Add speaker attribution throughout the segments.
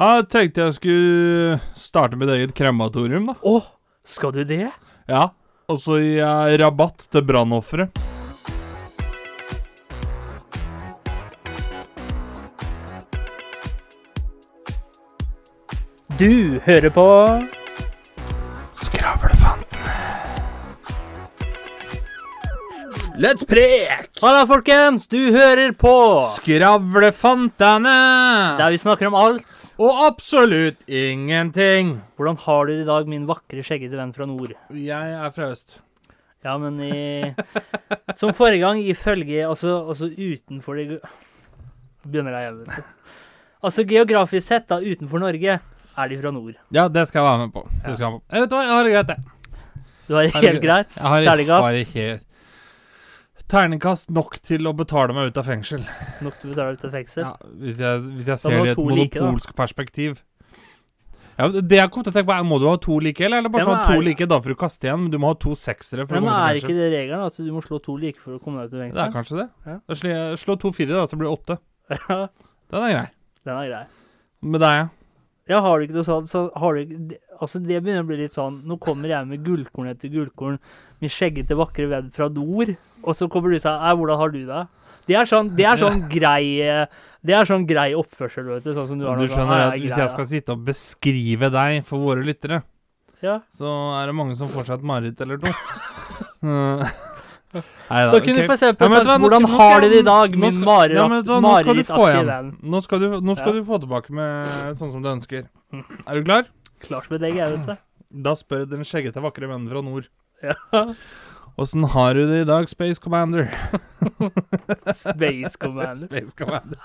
Speaker 1: Jeg tenkte jeg skulle starte mitt eget krematorium, da.
Speaker 2: Å, skal du det?
Speaker 1: Ja. Og så gir jeg rabatt til brannofre.
Speaker 2: Du hører på
Speaker 1: Skravlefantene. Let's prek!
Speaker 2: Halla, folkens! Du hører på
Speaker 1: Skravlefantene!
Speaker 2: Der vi snakker om alt.
Speaker 1: Og absolutt ingenting.
Speaker 2: Hvordan har du det i dag, min vakre, skjeggete venn fra nord?
Speaker 1: Jeg er fra øst.
Speaker 2: Ja, men i Som forrige gang, ifølge Altså, altså utenfor det Begynner jeg, vet du. Altså geografisk sett, da, utenfor Norge, er de fra nord.
Speaker 1: Ja, det skal jeg være med på. Det skal jeg, være med på. jeg vet hva, jeg har det greit, jeg.
Speaker 2: Du har det helt greit?
Speaker 1: Jeg har det helt Terningkast nok til å betale meg ut av fengsel.
Speaker 2: Nok til å betale ut av fengsel?
Speaker 1: Ja, hvis jeg, hvis jeg ser det i et
Speaker 2: monopolsk like,
Speaker 1: perspektiv. Ja, det jeg kom til å tenke på er, Må du ha to like, eller eller bare sånn
Speaker 2: men
Speaker 1: to
Speaker 2: er-
Speaker 1: like, da får du kaste igjen, men du må ha to seksere for
Speaker 2: Ja,
Speaker 1: å
Speaker 2: men
Speaker 1: komme
Speaker 2: er
Speaker 1: til
Speaker 2: ikke det regelen? At du må slå to like for å komme deg ut av fengsel?
Speaker 1: Det er kanskje det.
Speaker 2: Ja.
Speaker 1: Da slå to fire, da, så blir det åtte.
Speaker 2: Ja,
Speaker 1: Den er grei.
Speaker 2: den er grei.
Speaker 1: Med deg, ja.
Speaker 2: Ja, har du ikke noe sånt, så har du, ikke- det- Altså, det begynner å bli litt sånn Nå kommer jeg med gullkorn etter gullkorn, min skjeggete, vakre venn fra nord, og så kommer du og sier «Nei, 'Hvordan har du det?' Det er sånn, det er sånn grei eh, Det er sånn grei oppførsel, vet du. Sånn som du har
Speaker 1: Du
Speaker 2: sånn,
Speaker 1: skjønner at hvis jeg skal sitte og beskrive deg for våre lyttere,
Speaker 2: ja.
Speaker 1: så er det mange som får seg et mareritt eller to. Uh, Nei
Speaker 2: Da kunne du for eksempel
Speaker 1: Ja, men
Speaker 2: sagt 'Hvordan
Speaker 1: skal-
Speaker 2: har du det i dag, min
Speaker 1: skal- ja, Nå skal du
Speaker 2: marerittaktige?
Speaker 1: Nå skal,
Speaker 2: Ja.
Speaker 1: du få tilbake med sånn som du ønsker. Er du klar?
Speaker 2: Klart som et egg, jeg, vet du.
Speaker 1: Da spør den skjeggete, vakre vennen fra nord.
Speaker 2: Ja.
Speaker 1: Åssen har du det i dag, Space Commander?
Speaker 2: Space Commander.
Speaker 1: Space Commander.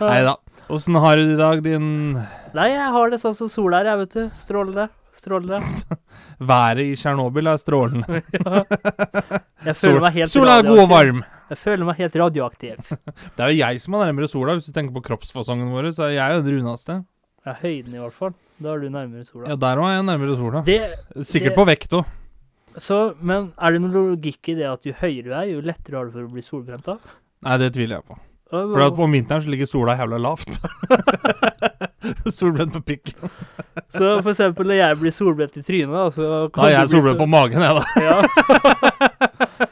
Speaker 1: Nei da. Åssen har du det i dag, din
Speaker 2: Nei, jeg har det sånn som sola er, jeg, vet du. Strålende. Strålende.
Speaker 1: Været i Tsjernobyl er strålende.
Speaker 2: ja. Sol,
Speaker 1: sola er god og varm.
Speaker 2: Jeg føler meg helt radioaktiv.
Speaker 1: Det er jo jeg som er nærmere sola, hvis du tenker på kroppsfasongen vår. Så er jeg jo den runeste.
Speaker 2: Ja, høyden i hvert fall. Da er du nærmere sola.
Speaker 1: Ja, der òg er jeg nærmere sola.
Speaker 2: Det,
Speaker 1: Sikkert
Speaker 2: det-
Speaker 1: på vekt òg.
Speaker 2: men er det noen logikk i det at jo høyere du er, jo lettere har du for å bli solbrent av?
Speaker 1: Nei, det tviler jeg på. For på vinteren så ligger sola jævla lavt. Solbrent på pikk.
Speaker 2: Så for eksempel når jeg blir solbrent i trynet, da, så
Speaker 1: Da er jeg solbrent på magen, jeg, da.
Speaker 2: Ja.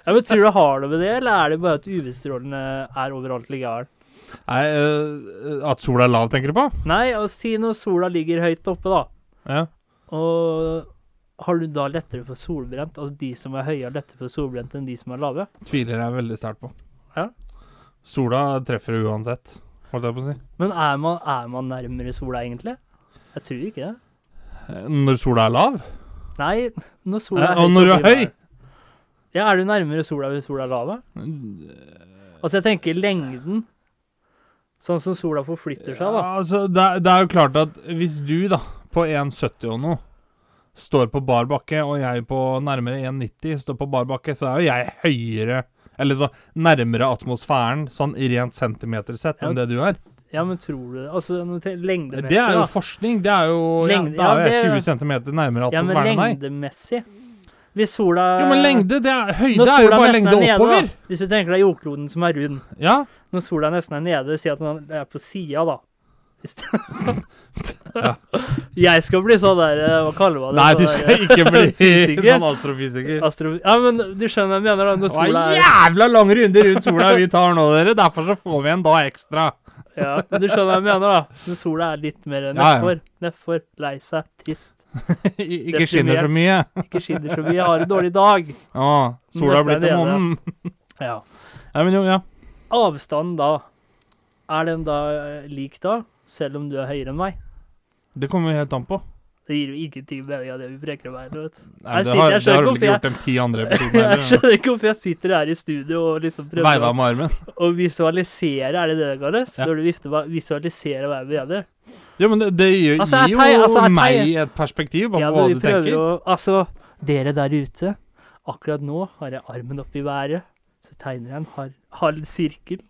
Speaker 2: ja, men tror du har noe med det, eller er det bare at UV-strålene er overalt likevel?
Speaker 1: Nei, uh, At sola er lav, tenker du på?
Speaker 2: Nei, og si når sola ligger høyt oppe, da,
Speaker 1: Ja.
Speaker 2: og har du da lettere for solbrent? Altså de som er høye, har lettere for solbrent enn de som er lave?
Speaker 1: Tviler jeg veldig sterkt på.
Speaker 2: Ja.
Speaker 1: Sola treffer uansett, holdt jeg på å si.
Speaker 2: Men er man, er man nærmere sola, egentlig? Jeg tror ikke det.
Speaker 1: Eh, Når sola er lav?
Speaker 2: Nei, når sola er
Speaker 1: høy.
Speaker 2: og
Speaker 1: når du er høy?
Speaker 2: Ja, er du nærmere sola hvis sola er lav? Altså, jeg tenker lengden. Sånn som sola forflytter seg, da.
Speaker 1: Ja, altså, det, er, det er jo klart at hvis du, da, på 1,70 og noe, står på bar bakke, og jeg på nærmere 1,90 står på bar bakke, så er jo jeg høyere Eller så nærmere atmosfæren, sånn rent centimeter sett, enn
Speaker 2: Ja.
Speaker 1: det du er.
Speaker 2: Ja, men tror du det? Altså, lengdemessig,
Speaker 1: Det er jo forskning. Det er jo ja,
Speaker 2: Lengde-
Speaker 1: Da er jo
Speaker 2: ja,
Speaker 1: jeg
Speaker 2: det-
Speaker 1: 20 cm nærmere
Speaker 2: Ja, men
Speaker 1: atmosfæren enn deg.
Speaker 2: lengdemessig Hvis sola
Speaker 1: Jo, men lengde, det er høyde er jo bare lengde
Speaker 2: nede,
Speaker 1: oppover.
Speaker 2: Da, hvis du tenker deg jordkloden som er rund
Speaker 1: Ja.
Speaker 2: Når sola nesten er nede, si at den er på sida, da. Det- Jeg skal bli sånn der eh, Hva kaller man det?
Speaker 1: Nei,
Speaker 2: du
Speaker 1: du
Speaker 2: der,
Speaker 1: skal ikke bli sånn astrofysiker.
Speaker 2: Astro... Ja, men du skjønner hva jeg mener, da.
Speaker 1: Det var
Speaker 2: er
Speaker 1: jævla lang runde rundt sola vi tar nå, dere. Derfor så får vi en dag ekstra.
Speaker 2: Ja, men du skjønner hva jeg mener, da. Når sola er litt mer
Speaker 1: Ja, ja.
Speaker 2: nedfor. Nedfor. Lei seg. Trist.
Speaker 1: ikke skinner så mye.
Speaker 2: Ikke skinner så mye. Har en dårlig dag.
Speaker 1: Ja, sola har blitt til
Speaker 2: er
Speaker 1: månen.
Speaker 2: Ja.
Speaker 1: Ja, men jo, ja.
Speaker 2: Avstanden da, er den da eh, lik da? Selv om du er høyere enn meg?
Speaker 1: Det kommer jo helt an på.
Speaker 2: Det gir jo ingenting mening av det vi preker om her. vet.
Speaker 1: Nei, det har, det har du vel ikke gjort de ti andre episodene
Speaker 2: Jeg skjønner ikke hvorfor jeg sitter her i studio og liksom prøver
Speaker 1: Veiva med armen.
Speaker 2: å visualisere, er det det det kalles?
Speaker 1: Ja.
Speaker 2: Når du vifter, med visualiserer hva jeg mener.
Speaker 1: Ja, men det, det gir,
Speaker 2: Altså,
Speaker 1: gir jo
Speaker 2: tei- altså, jeg
Speaker 1: meg et perspektiv på
Speaker 2: Ja,
Speaker 1: hva du tenker.
Speaker 2: å Altså, dere der ute. Akkurat nå har jeg armen opp i været. Så tegner jeg en halv sirkel.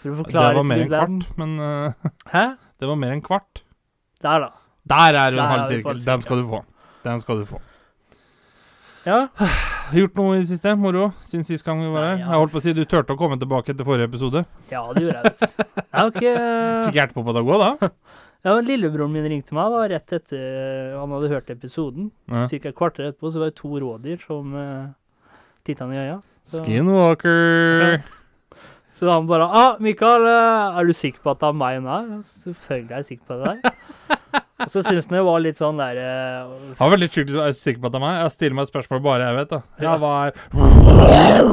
Speaker 2: For å
Speaker 1: Det var mer enn kvart, men uh,
Speaker 2: Hæ?
Speaker 1: det var mer enn kvart.
Speaker 2: Der, da.
Speaker 1: Der er
Speaker 2: er
Speaker 1: halv sirkel. Den skal du få. Den skal du få.
Speaker 2: Ja.
Speaker 1: Gjort noe i det siste? Moro? Siden sist gang vi var her?
Speaker 2: Ja.
Speaker 1: Jeg holdt på å si du turte å komme tilbake etter forrige episode.
Speaker 2: ja, det gjorde jeg. vet. Jeg har ikke
Speaker 1: Fikk hjertet på på å gå, da?
Speaker 2: Ja, men Lillebroren min ringte meg da, rett etter han hadde hørt episoden.
Speaker 1: Ja.
Speaker 2: Cirka et kvarter etterpå så var det to rådyr som uh, titta han i øya. Så,
Speaker 1: Skinwalker.
Speaker 2: Så han bare ah, 'Mikael, eh, er du sikker på at det er meg? Ja, Selvfølgelig er jeg sikker på det der. Og så syns han det var litt sånn der uh,
Speaker 1: Han var veldig sjukt. Er sikker på at det er meg. Jeg stiller meg et spørsmål bare jeg vet, da. Ja,
Speaker 2: var...
Speaker 1: hva er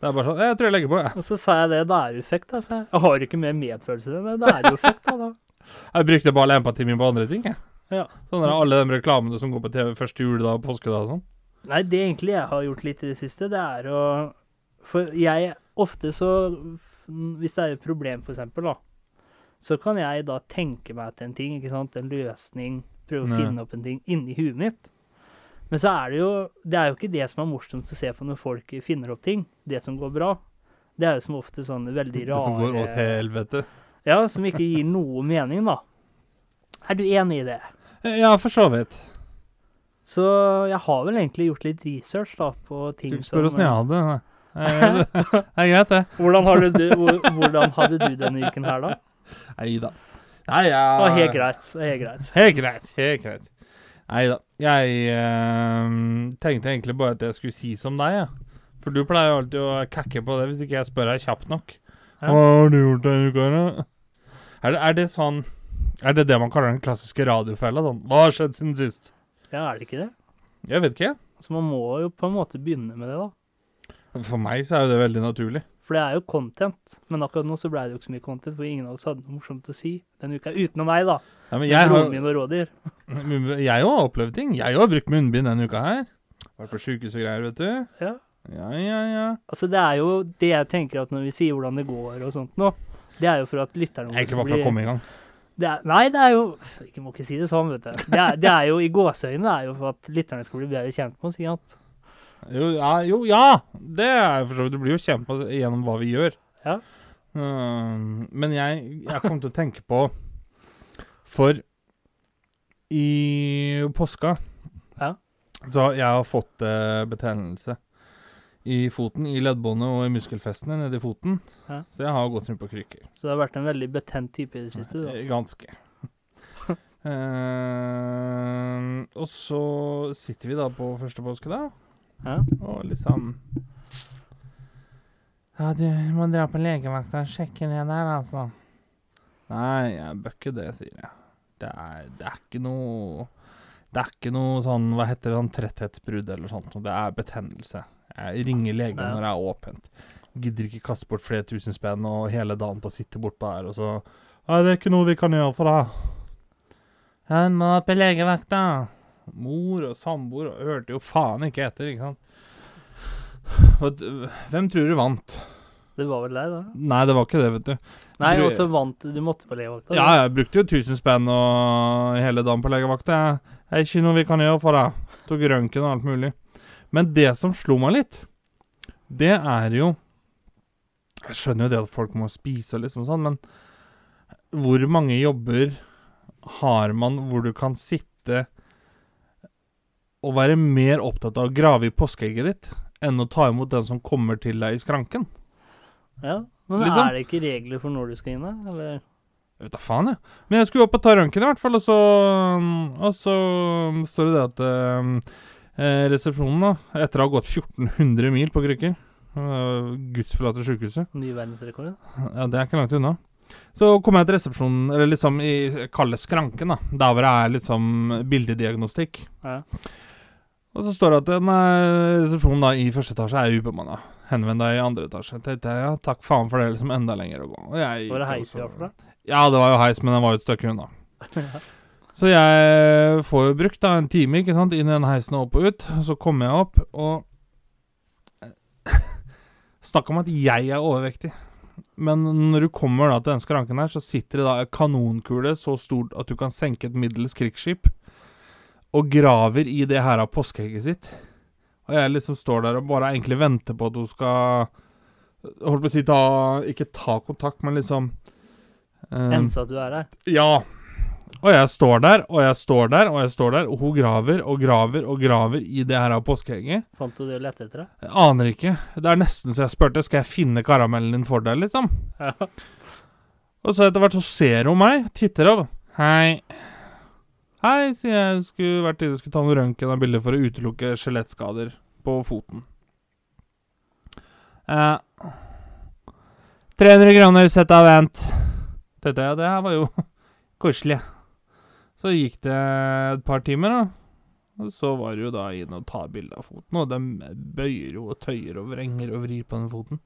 Speaker 1: Det er bare sånn Jeg tror jeg legger på, jeg.
Speaker 2: Og så sa jeg det, Det er jo fekt, da. sa jeg. Jeg har ikke mer medfølelse enn det. Det er jo fekt, da. da.
Speaker 1: Jeg brukte bare empatien min på andre ting, jeg.
Speaker 2: Ja.
Speaker 1: Sånn der, alle de reklamene som går på TV første juledag og påskedag og sånn.
Speaker 2: Nei, det egentlig jeg har gjort litt i det siste, det er å For jeg ofte så Hvis det er et problem, for eksempel, da, så kan jeg da tenke meg til en ting, ikke sant, en løsning, prøve å finne opp en ting inni huet mitt. Men så er det jo Det er jo ikke det som er morsomt å se på når folk finner opp ting. Det som går bra. Det er jo som ofte sånne veldig rare
Speaker 1: Det som går åt helvete.
Speaker 2: Ja, som ikke gir noe mening, da. Er du enig i det?
Speaker 1: Ja, for så vidt.
Speaker 2: Så jeg har vel egentlig gjort litt research da på ting
Speaker 1: Du spør
Speaker 2: som
Speaker 1: åssen jeg hadde det. Nei, Det er greit, det.
Speaker 2: Hvordan, har du, hvor- hvordan hadde du denne uken her, da?
Speaker 1: Nei da. Nei, ja.
Speaker 2: Det var helt greit. Helt greit.
Speaker 1: Helt greit. Helt greit. Nei da. Jeg eh, tenkte egentlig bare at jeg skulle si som deg, jeg. For du pleier jo alltid å kakke på det hvis ikke jeg spør deg kjapt nok.
Speaker 2: Ja.
Speaker 1: Hva har du gjort denne uka, da? Er det, er det sånn Er det det man kaller den klassiske radiofella? Sånn Hva har skjedd siden sist?
Speaker 2: Ja, er det ikke det?
Speaker 1: Jeg vet ikke.
Speaker 2: Så man må jo på en måte begynne med det, da.
Speaker 1: For meg så er jo det veldig naturlig.
Speaker 2: For det er jo content. Men akkurat nå så ble det jo ikke så mye content, for ingen av oss hadde noe morsomt å si denne uka. Utenom meg, da.
Speaker 1: Ja, men
Speaker 2: Jeg
Speaker 1: har
Speaker 2: min og rådyr.
Speaker 1: Jeg har opplevd ting. Jeg har brukt munnbind denne uka her. Vært på sjukehus og greier, vet du.
Speaker 2: Ja.
Speaker 1: Ja, ja, ja.
Speaker 2: Altså, det er jo det jeg tenker at når vi sier hvordan det går og sånt nå, det er jo for at lytterne
Speaker 1: Egentlig bare for å komme i gang.
Speaker 2: det er, Nei, det er jo Ikke må ikke si det sånn, vet du. Det er, det er jo i gåseøynene er jo for at lytterne skal bli bedre kjent med oss, ikke sant.
Speaker 1: Jo, ja, jo, ja! Det er for så vidt. Du blir jo kjent med gjennom hva vi gjør.
Speaker 2: Ja.
Speaker 1: Uh, men jeg, jeg kom til å tenke på For i påska
Speaker 2: Ja.
Speaker 1: Så jeg har fått uh, betennelse i foten, i leddbåndet og i muskelfestene nedi foten.
Speaker 2: Ja.
Speaker 1: Så jeg har gått rundt på krykker.
Speaker 2: Så det har vært en veldig betent type i det siste. Da.
Speaker 1: Eh, Ganske. uh, og så sitter vi da på første påskedag,
Speaker 2: Ja.
Speaker 1: og liksom Ja, du må dra på legevakta og sjekke det der, altså. Nei, jeg bør ikke det, sier jeg. Det er, det er ikke noe Det er ikke noe sånn, hva heter det, sånn tretthetsbrudd eller sånt. Det er betennelse. Jeg ringer legen
Speaker 2: Ja.
Speaker 1: når det er åpent. Gidder ikke kaste bort flere tusen spenn og hele dagen på å sitte bortpå her, og så Nei, det er ikke noe vi kan gjøre for deg. Ja, må på legevakta. Mor og samboer og hørte jo faen ikke etter, ikke sant. Hvem tror du vant?
Speaker 2: Det var vel deg, da?
Speaker 1: Nei, det var ikke det, vet du.
Speaker 2: Nei, og så vant du. Måtte på legevakta.
Speaker 1: Ja, jeg brukte jo 1000 spenn og hele dagen på legevakta. Det er ikke noe vi kan gjøre for deg. Tok røntgen og alt mulig. Men det som slo meg litt, det er jo Jeg skjønner jo det at folk må spise og liksom sånn, men hvor mange jobber har man hvor du kan sitte og være mer opptatt av å grave i påskeegget ditt enn å ta imot den som kommer til deg i skranken?
Speaker 2: Ja, Men
Speaker 1: Liksom.
Speaker 2: er det ikke regler for når du skal inn, da? Eller?
Speaker 1: Jeg vet da faen, jeg. Men jeg skulle opp og ta røntgen i hvert fall, og så Og så står det det at eh, resepsjonen, da, etter å ha gått 1400 mil på krykker uh, Gudsforlatte sjukehuset.
Speaker 2: Ny verdensrekord?
Speaker 1: Ja, det er ikke langt unna. Så kom jeg til resepsjonen, eller liksom i kalde skranken, da. Der hvor det er liksom bildediagnostikk.
Speaker 2: Ja.
Speaker 1: Og så står det at nei, resepsjonen da i første etasje er ubemanna. Henvend deg i andre etasje. Tenkte jeg, ja, takk faen for det, liksom enda lenger å gå. Og jeg
Speaker 2: Var det heis i hvert fall?
Speaker 1: Ja, det var jo heis, men den var jo et stykke unna. Så jeg får jo brukt da en time ikke sant, inn i den heisen og opp og ut. Og så kommer jeg opp, og Snakk om at jeg er overvektig. Men når du kommer da til den skranken her, så sitter det da en kanonkule så stort at du kan senke et middels krigsskip, og graver i det her av påskeegget sitt. Og jeg liksom står der og bare egentlig venter på at hun skal Holdt på å si ta Ikke ta kontakt, men liksom um,
Speaker 2: Ense at du er her?
Speaker 1: ja. Og jeg står der, og jeg står der, og jeg står der, og hun graver og graver og graver i det her av påskeegget.
Speaker 2: Fant du det å lette etter? det?
Speaker 1: Jeg aner ikke. Det er nesten så jeg spurte skal jeg finne karamellen din for deg, liksom.
Speaker 2: Ja.
Speaker 1: Og så etter hvert så ser hun meg, titter opp. Hei. Hei, sier jeg. Skulle vært inne og skulle ta noen røntgen av bildet for å utelukke skjelettskader på foten. Eh, 300 kroner, sett av vent. Tenkte jeg, det her var jo koselig. Så gikk det et par timer, da. Og så var det jo da inn og ta bilde av foten, og de bøyer jo og tøyer og vrenger og vrir på den foten.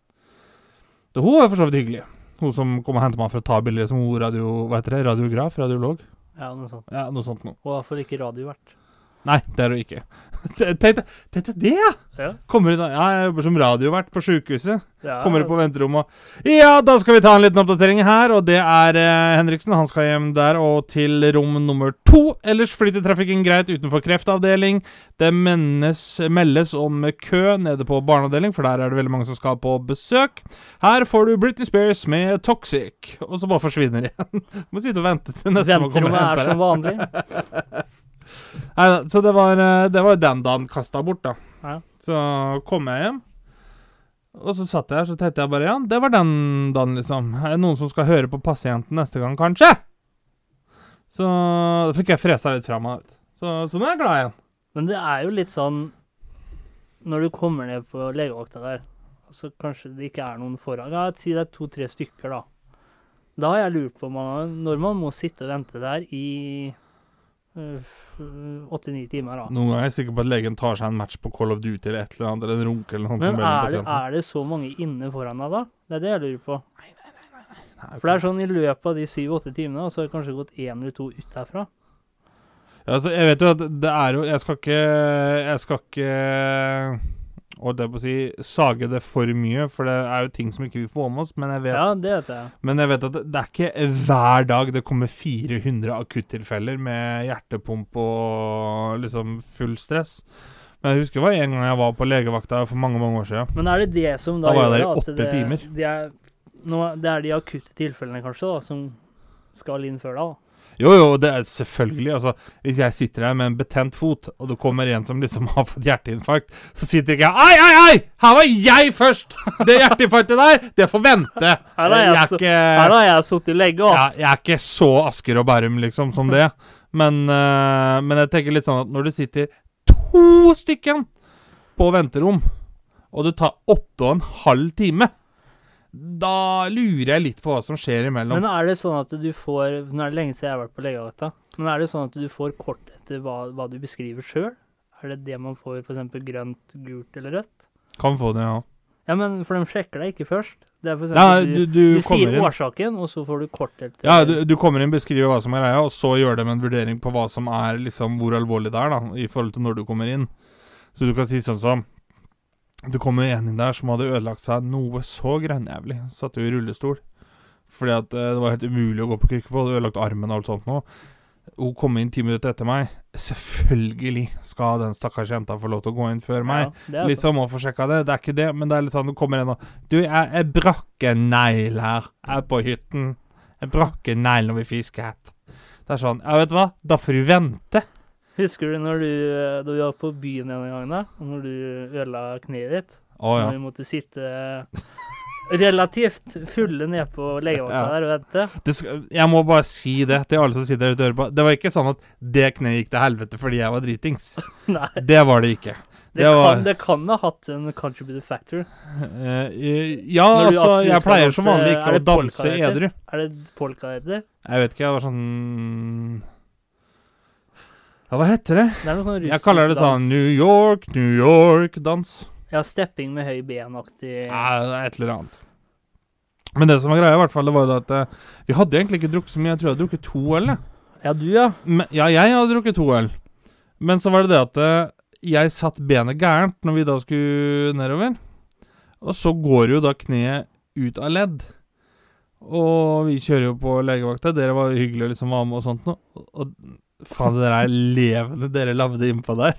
Speaker 1: Så hun var for så vidt hyggelig. Hun som kom og hentet meg for å ta bilder som hun radio, heter det, radiograf, radiolog.
Speaker 2: Ja, noe sånt.
Speaker 1: Ja, noe sånt noe.
Speaker 2: Og hvorfor ikke radiovert.
Speaker 1: Nei, det er du ikke. Tenkte tenkte det, ja!
Speaker 2: Ja.
Speaker 1: Kommer inn, ja, jeg jobber som radiovert på sykehuset.
Speaker 2: ja.
Speaker 1: Kommer du på venterommet og Ja, da skal vi ta en liten oppdatering her, og det er eh, Henriksen. Han skal hjem der og til rom nummer to. Ellers flyter trafikken greit utenfor kreftavdeling. Det mennes, meldes om kø nede på barneavdeling, for der er det veldig mange som skal på besøk. Her får du Britney Spears med Toxic, og så bare forsvinner igjen. Må sitte og vente til neste
Speaker 2: Venterommet er som
Speaker 1: deg.
Speaker 2: vanlig.
Speaker 1: Nei, så det var, eh, det var den dagen kasta bort, da.
Speaker 2: Ja.
Speaker 1: Så kom jeg hjem, og så satt jeg her, så tenkte jeg bare ja, det var den dagen, liksom. Er det noen som skal høre på pasienten neste gang, kanskje? Så da fikk jeg fresa litt fra meg. Så, så nå er jeg glad igjen.
Speaker 2: Men det er jo litt sånn Når du kommer ned på legevakta der, så kanskje det ikke er noen foran Ja, si det er to-tre stykker, da. Da har jeg lurt på man, når man må sitte og vente der i åtte-ni timer, da.
Speaker 1: Noen ganger er jeg sikker på at legen tar seg en match på Call of Duty eller et eller annet, eller en runke eller noe.
Speaker 2: Men er det, er det så mange inne foran deg, da? Det er det jeg lurer på.
Speaker 1: Nei,
Speaker 2: For det er sånn i løpet av de syv-åtte timene, så har det kanskje gått én eller to ut derfra.
Speaker 1: Ja, altså, jeg vet jo at det er jo Jeg skal ikke Jeg skal ikke Holdt det på å si sage det for mye, for det er jo ting som ikke vi får med oss. Men jeg vet,
Speaker 2: Ja, det vet jeg.
Speaker 1: men jeg vet at det, det er ikke hver dag det kommer 400 akuttilfeller med hjertepump og liksom full stress. Men jeg husker det var en gang jeg var på legevakta for mange mange år siden.
Speaker 2: Men er det det som da,
Speaker 1: Da var jeg der i åtte
Speaker 2: det,
Speaker 1: timer.
Speaker 2: Det er, nå, det er de akutte tilfellene, kanskje, da, som skal inn før da? da.
Speaker 1: Jo, jo, det er selvfølgelig. Altså, hvis jeg sitter her med en betent fot, og det kommer en som liksom har fått hjerteinfarkt, så sitter ikke jeg Ai, ai, ai! Her var jeg først! Det hjerteinfarktet der, det får vente.
Speaker 2: Her har
Speaker 1: Jeg
Speaker 2: jeg,
Speaker 1: ikke
Speaker 2: her har jeg sittet lenge, ass.
Speaker 1: Jeg er ikke så Asker og Bærum, liksom, som det. Men, uh, men jeg tenker litt sånn at når det sitter to stykker på venterom, og det tar åtte og en halv time, da lurer jeg litt på hva som skjer imellom.
Speaker 2: Men er det sånn at du får Nå er det lenge siden jeg har vært på legevakta, men er det sånn at du får kort etter hva, hva du beskriver sjøl? Er det det man får f.eks. grønt, gult eller rødt?
Speaker 1: Kan få det, ja.
Speaker 2: Ja, men for de sjekker deg ikke først. Det er for
Speaker 1: ja du,
Speaker 2: du,
Speaker 1: du
Speaker 2: sier
Speaker 1: inn.
Speaker 2: årsaken, og så får du kort etter
Speaker 1: Ja, du, du kommer inn, beskriver hva som er greia, og så gjør de en vurdering på hva som er liksom hvor alvorlig det er, da, i forhold til når du kommer inn. Så du kan si sånn som Det kom jo en inn der som hadde ødelagt seg noe så grønnjævlig. Satt jo i rullestol. Fordi at eh, det var helt umulig å gå på krykke for, hadde ødelagt armen og alt sånt nå. Hun kom inn ti minutter etter meg. Selvfølgelig skal den stakkars jenta få lov til å gå inn før meg.
Speaker 2: Ja,
Speaker 1: Liksom må få sjekka det. Det er ikke det, men det er litt sånn du kommer inn og Du, jeg, jeg brakk en negl her. Jeg er på hytten. Jeg brakk en negl når vi fisket. Det er sånn Ja, vet du hva? Da får du vente.
Speaker 2: Husker du når du, eh, da vi var på byen en gang, da? Når du ødela kneet ditt?
Speaker 1: Å ja.
Speaker 2: Når vi måtte sitte relativt fulle ned på legevakta
Speaker 1: Ja.
Speaker 2: der og vente.
Speaker 1: Det skal, jeg må bare si det til alle som sitter der ute og. Det var ikke sånn at det kneet gikk til helvete fordi jeg var dritings.
Speaker 2: Nei,
Speaker 1: Det var det ikke.
Speaker 2: det,
Speaker 1: Det var-
Speaker 2: kan, det kan ha hatt en contributed factor.
Speaker 1: Eh, eh, ja, altså, jeg pleier som vanlig ikke å danse edru.
Speaker 2: Er det polka det heter?
Speaker 1: Jeg vet ikke, jeg var sånn Ja, hva heter det?
Speaker 2: Det er noe sånn
Speaker 1: Jeg kaller det sånn
Speaker 2: dans.
Speaker 1: New York, New York-dans.
Speaker 2: Ja, stepping med høy ben-aktig.
Speaker 1: Ja, det er et eller annet. Men det som var greia, i hvert fall, det var jo det at eh, vi hadde egentlig ikke drukket så mye. Jeg tror jeg hadde drukket to øl. jeg.
Speaker 2: Ja, du, ja.
Speaker 1: Men, ja, jeg hadde drukket to øl. Men så var det det at eh, jeg satt benet gærent når vi da skulle nedover. Og så går jo da kneet ut av ledd. Og vi kjører jo på legevakta. Dere var hyggelige og liksom var med og sånt noe. Og faen, det der er levende dere lagde innpå der.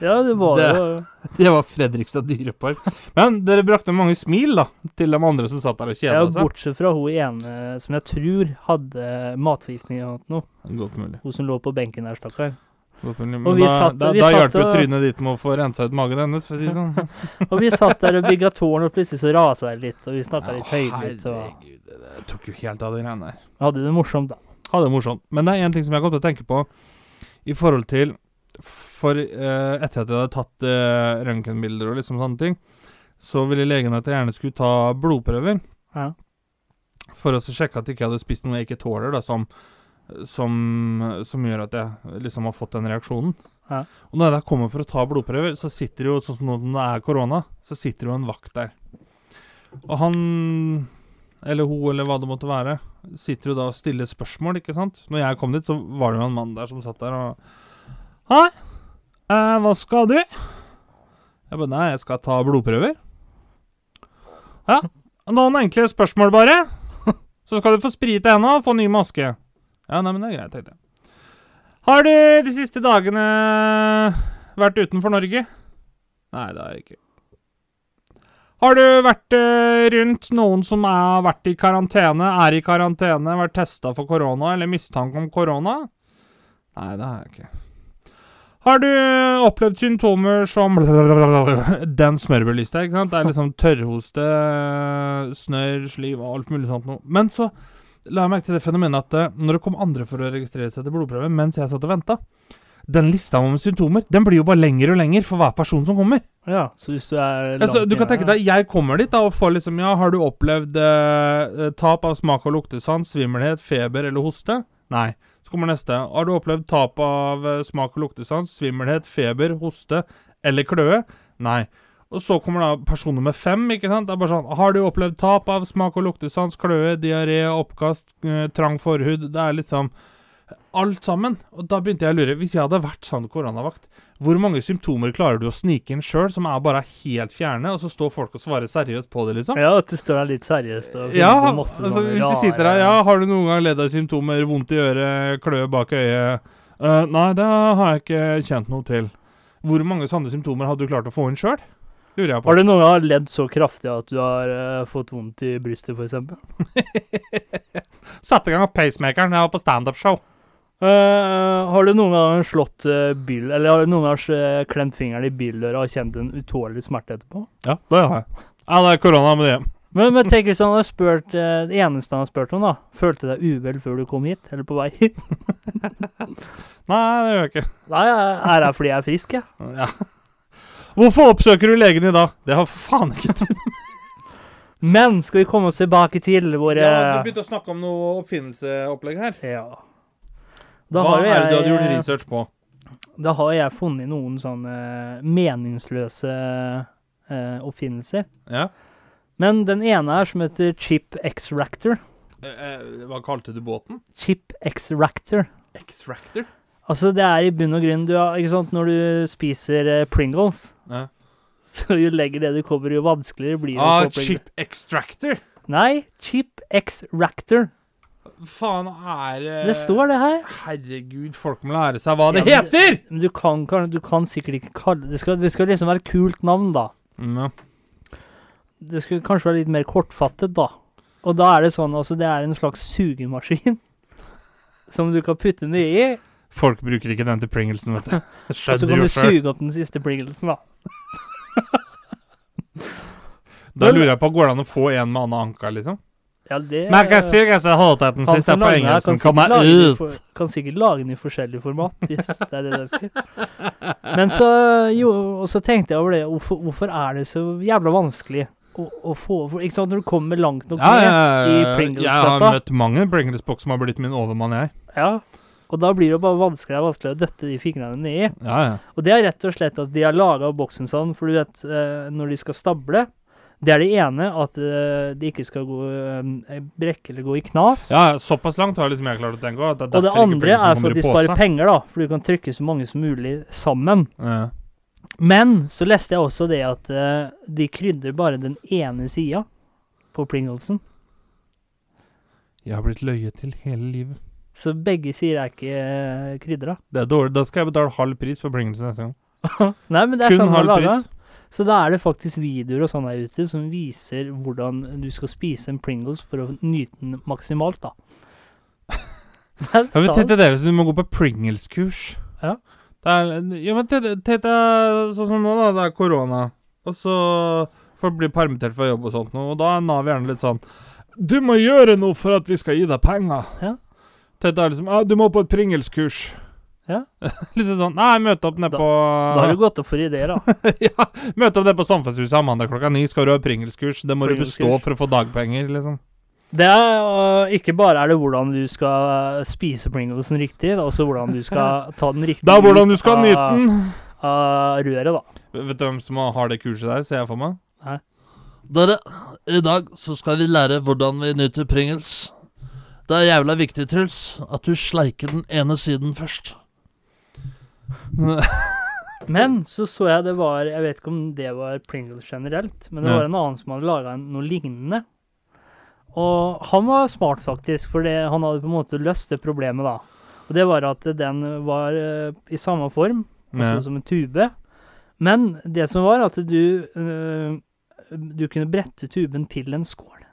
Speaker 2: Ja, det var
Speaker 1: Det-
Speaker 2: jo
Speaker 1: Det var Fredrikstad dyrepark. Men dere brakte mange smil, da, til de andre som satt der og
Speaker 2: ja,
Speaker 1: kjeda seg.
Speaker 2: Bortsett fra hun ene som jeg tror hadde matforgiftning eller noe.
Speaker 1: Godt mulig.
Speaker 2: Hun som lå på benken der, stakkar.
Speaker 1: Godt mulig. Men
Speaker 2: vi
Speaker 1: da,
Speaker 2: satt-
Speaker 1: da, da hjalp jo trynet ditt med å få rensa ut magen hennes, for å si det sånn.
Speaker 2: Og vi satt der og bygga tårn, og plutselig så rasa det litt, og vi snakka litt høylytt.
Speaker 1: Herregud, det, tok jo helt av de greiene der.
Speaker 2: hadde det morsomt, da.
Speaker 1: Ha det morsomt. Men det er en ting som jeg kom til å tenke på i forhold til For eh, etter at jeg hadde tatt eh, røntgenbilder og liksom sånne ting, så ville legen at jeg gjerne skulle ta blodprøver.
Speaker 2: Ja.
Speaker 1: For å sjekke at jeg ikke hadde spist noe jeg ikke tåler, da, som, som, som gjør at jeg liksom har fått den reaksjonen.
Speaker 2: Ja.
Speaker 1: Og når jeg kommer for å ta blodprøver, så sitter jo sånn som når det er korona, så sitter jo en vakt der. Og han, eller hun, eller hva det måtte være, sitter jo da og stiller spørsmål, ikke sant? Når jeg kom dit, så var det jo en mann der som satt der og Hei, eh, hva skal du? Jeg bare Nei, jeg skal ta blodprøver. Ja, noen enkle spørsmål, bare. Så skal du få sprite henda og få ny maske. Ja, nei, men det er greit, tenkte jeg. Har du de siste dagene vært utenfor Norge? Nei, det har jeg ikke. Har du vært eh, rundt noen som har vært i karantene, er i karantene, vært testa for korona eller mistanke om korona? Nei, det har jeg ikke. Har du opplevd symptomer som Den smørbrødlista, ikke sant? Det er liksom tørrhoste, snørr, sliv og alt mulig sånt noe. Men så la jeg merke til det fenomenet at eh, når det kom andre for å registrere seg til blodprøve mens jeg satt og venta Den lista med symptomer den blir jo bare lengre og lengre for hver person som kommer.
Speaker 2: Ja, så hvis du er langt
Speaker 1: Altså, du kan tenke deg, Jeg kommer dit da og får liksom Ja, har du opplevd eh, eh, tap av smak og luktesans, svimmelhet, feber eller hoste? Nei. Så kommer neste. Har du opplevd tap av eh, smak og luktesans, svimmelhet, feber, hoste eller kløe? Nei. Og så kommer da person nummer fem. ikke sant? Det er bare sånn Har du opplevd tap av smak og luktesans, kløe, diaré, oppkast, eh, trang forhud? Det er liksom alt sammen. Og da begynte jeg å lure. Hvis jeg hadde vært sånn koronavakt, hvor mange symptomer klarer du å snike inn sjøl, som er bare helt fjerne, og så står folk og svarer seriøst på det, liksom?
Speaker 2: Ja, at det står der litt seriøst. Og
Speaker 1: Ja,
Speaker 2: masse
Speaker 1: altså hvis du sitter her Ja, har du noen gang ledd av symptomer, vondt i øret, kløe bak øyet? uh, nei, det har jeg ikke kjent noe til. Hvor mange sånne symptomer hadde du klart å få inn sjøl? Lurer jeg på.
Speaker 2: Har du noen gang ledd så kraftig at du har uh, fått vondt i brystet, f.eks.?
Speaker 1: Satte i gang pacemakeren. Jeg var på standup-show.
Speaker 2: Uh, har du noen gang slått uh, bil, eller har du noen gang uh, klemt fingeren i bildøra og kjent en utålelig smerte etterpå?
Speaker 1: Ja, det har jeg. Ja, det er korona med det.
Speaker 2: Men, men tenk hvis han har spurt uh, Det eneste han har spurt om, da Følte deg uvel før du kom hit? Eller på vei hit?
Speaker 1: Nei, det gjør jeg ikke.
Speaker 2: Nei, er her fordi jeg er frisk, jeg.
Speaker 1: Ja. Hvorfor oppsøker du legen i dag? Det har for faen ikke trodd.
Speaker 2: Men skal vi komme oss tilbake til våre
Speaker 1: Ja, du begynte å snakke om noe oppfinnelseopplegg her.
Speaker 2: Ja. Da
Speaker 1: Hva
Speaker 2: har jo
Speaker 1: er det du hadde gjort research på?
Speaker 2: da har jeg funnet noen sånne meningsløse uh, oppfinnelser.
Speaker 1: Ja.
Speaker 2: Men den ene er som heter Chip X-Ractor.
Speaker 1: Eh, eh, hva kalte du båten?
Speaker 2: Chip X-Ractor.
Speaker 1: X-Ractor?
Speaker 2: Altså, det er i bunn og grunn du har, ikke sant, Når du spiser eh, Pringles,
Speaker 1: Ja.
Speaker 2: så jo lenger det du kommer, jo vanskeligere blir det.
Speaker 1: Ah, Chip X-Ractor? extractor?
Speaker 2: Nei, Chip X-Ractor.
Speaker 1: Faen er det
Speaker 2: Det står det her.
Speaker 1: Herregud, folk må lære seg hva det
Speaker 2: Ja, men det-
Speaker 1: heter!
Speaker 2: Men du kan, kan, du kan sikkert ikke kalle det skal, det skal liksom være et kult navn, da.
Speaker 1: Mm, ja.
Speaker 2: Det skulle kanskje være litt mer kortfattet, da. Og da er det sånn, altså, det er en slags sugemaskin som du kan putte den i.
Speaker 1: Folk bruker ikke den til Pringlesen, vet du.
Speaker 2: Så kan du suge opp den siste Pringlesen, da.
Speaker 1: Da lurer jeg på, går det an å få en med annen anka, liksom?
Speaker 2: Ja, det
Speaker 1: jeg kan sikkert så hardt at den siste
Speaker 2: som
Speaker 1: på
Speaker 2: kan
Speaker 1: kommer
Speaker 2: i
Speaker 1: ut.
Speaker 2: for- Kan sikkert lage den i forskjellig format, hvis det er det jeg skal. Men så jo, og så tenkte jeg over det, hvorfor, hvorfor er det så jævla vanskelig å, å få Ikke sant, når du kommer langt nok
Speaker 1: Ja,
Speaker 2: ned i
Speaker 1: ja, jeg har møtt mange Pringles-boks som har blitt min overmann, jeg.
Speaker 2: Ja, og da blir det bare vanskeligere og vanskeligere å døtte de fingrene nedi.
Speaker 1: Ja, ja.
Speaker 2: Og det er rett og slett at de har laga boksen sånn, for du vet, eh, når de skal stable Det er det ene, at uh, de ikke skal gå uh, brekke eller gå i knas.
Speaker 1: ja, såpass langt har liksom jeg klart å tenke. At det
Speaker 2: og det andre er for at de sparer penger, da, for du kan trykke så mange som mulig sammen.
Speaker 1: Ja.
Speaker 2: Men så leste jeg også det at uh, de krydrer bare den ene sida på Pringlesen.
Speaker 1: Jeg har blitt løyet til hele livet.
Speaker 2: Så begge sider er ikke krydra.
Speaker 1: Det er dårlig. Da skal jeg betale halv pris for Pringlesen neste gang.
Speaker 2: Nei, men det er
Speaker 1: Kun
Speaker 2: sånn
Speaker 1: halv pris.
Speaker 2: Så da er det faktisk videoer og sånn der ute som viser hvordan du skal spise en Pringles for å nyte den maksimalt, da.
Speaker 1: Jeg vil tenke dere som du må gå på Pringles-kurs.
Speaker 2: Ja.
Speaker 1: Det er, ja, men tenk deg sånn som nå, da. Det er korona. Og så folk blir permittert fra jobb og sånt og da er Nav gjerne litt sånn Du må gjøre noe for at vi skal gi deg penger.
Speaker 2: Ja.
Speaker 1: Tenk er liksom Ja, du må på et Pringles-kurs.
Speaker 2: Ja.
Speaker 1: liksom sånn Nei, møte opp nede på
Speaker 2: Da har du gått opp for ideer, da.
Speaker 1: Ja, møte opp nede på Samfunnshuset mandag klokka ni. Skal du ha Pringles-kurs? Det må du bestå for å få dagpenger, liksom.
Speaker 2: Det er øh, ikke bare er det hvordan du skal spise Pringlesen riktig, det er også hvordan du skal ta den riktig
Speaker 1: Det er hvordan du skal
Speaker 2: av-
Speaker 1: nyte den.
Speaker 2: av røret, da.
Speaker 1: Vet du hvem som har det kurset der, ser jeg for meg?
Speaker 3: Dere, i dag så skal vi lære hvordan vi nyter Pringles. Det er jævla viktig, Truls, at du sleiker den ene siden først.
Speaker 2: Men så så jeg det var Jeg vet ikke om det var Pringles generelt, men det var en annen som hadde laga noe lignende. Og han var smart, faktisk, for han hadde på en måte løst det problemet, da. Og det var at den var øh, i samme form, altså som en tube. Men det som var at du øh, Du kunne brette tuben til en skål.